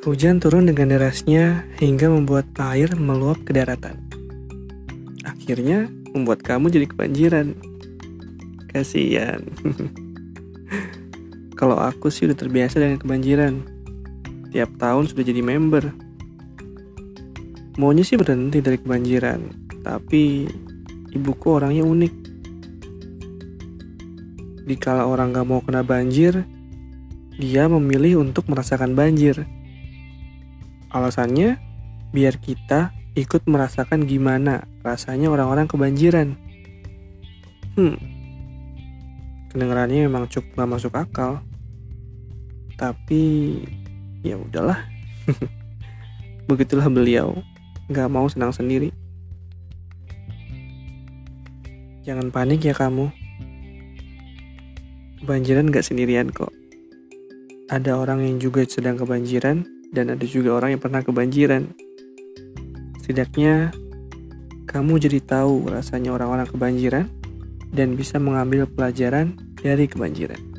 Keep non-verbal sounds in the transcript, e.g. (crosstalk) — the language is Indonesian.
Hujan turun dengan derasnya hingga membuat air meluap ke daratan. Akhirnya membuat kamu jadi kebanjiran. Kasihan. (laughs) Kalau aku sih udah terbiasa dengan kebanjiran. Tiap tahun sudah jadi member. Maunya sih berhenti dari kebanjiran, tapi ibuku orangnya unik. Dikala orang gak mau kena banjir, dia memilih untuk merasakan banjir. Alasannya, biar kita ikut merasakan gimana rasanya orang-orang kebanjiran. Hmm, kedengarannya memang cukup gak masuk akal. Tapi, ya udahlah. (laughs) Begitulah beliau, gak mau senang sendiri. Jangan panik ya kamu. Kebanjiran gak sendirian kok. Ada orang yang juga sedang kebanjiran, dan ada juga orang yang pernah kebanjiran. Setidaknya kamu jadi tahu rasanya orang-orang kebanjiran dan bisa mengambil pelajaran dari kebanjiran.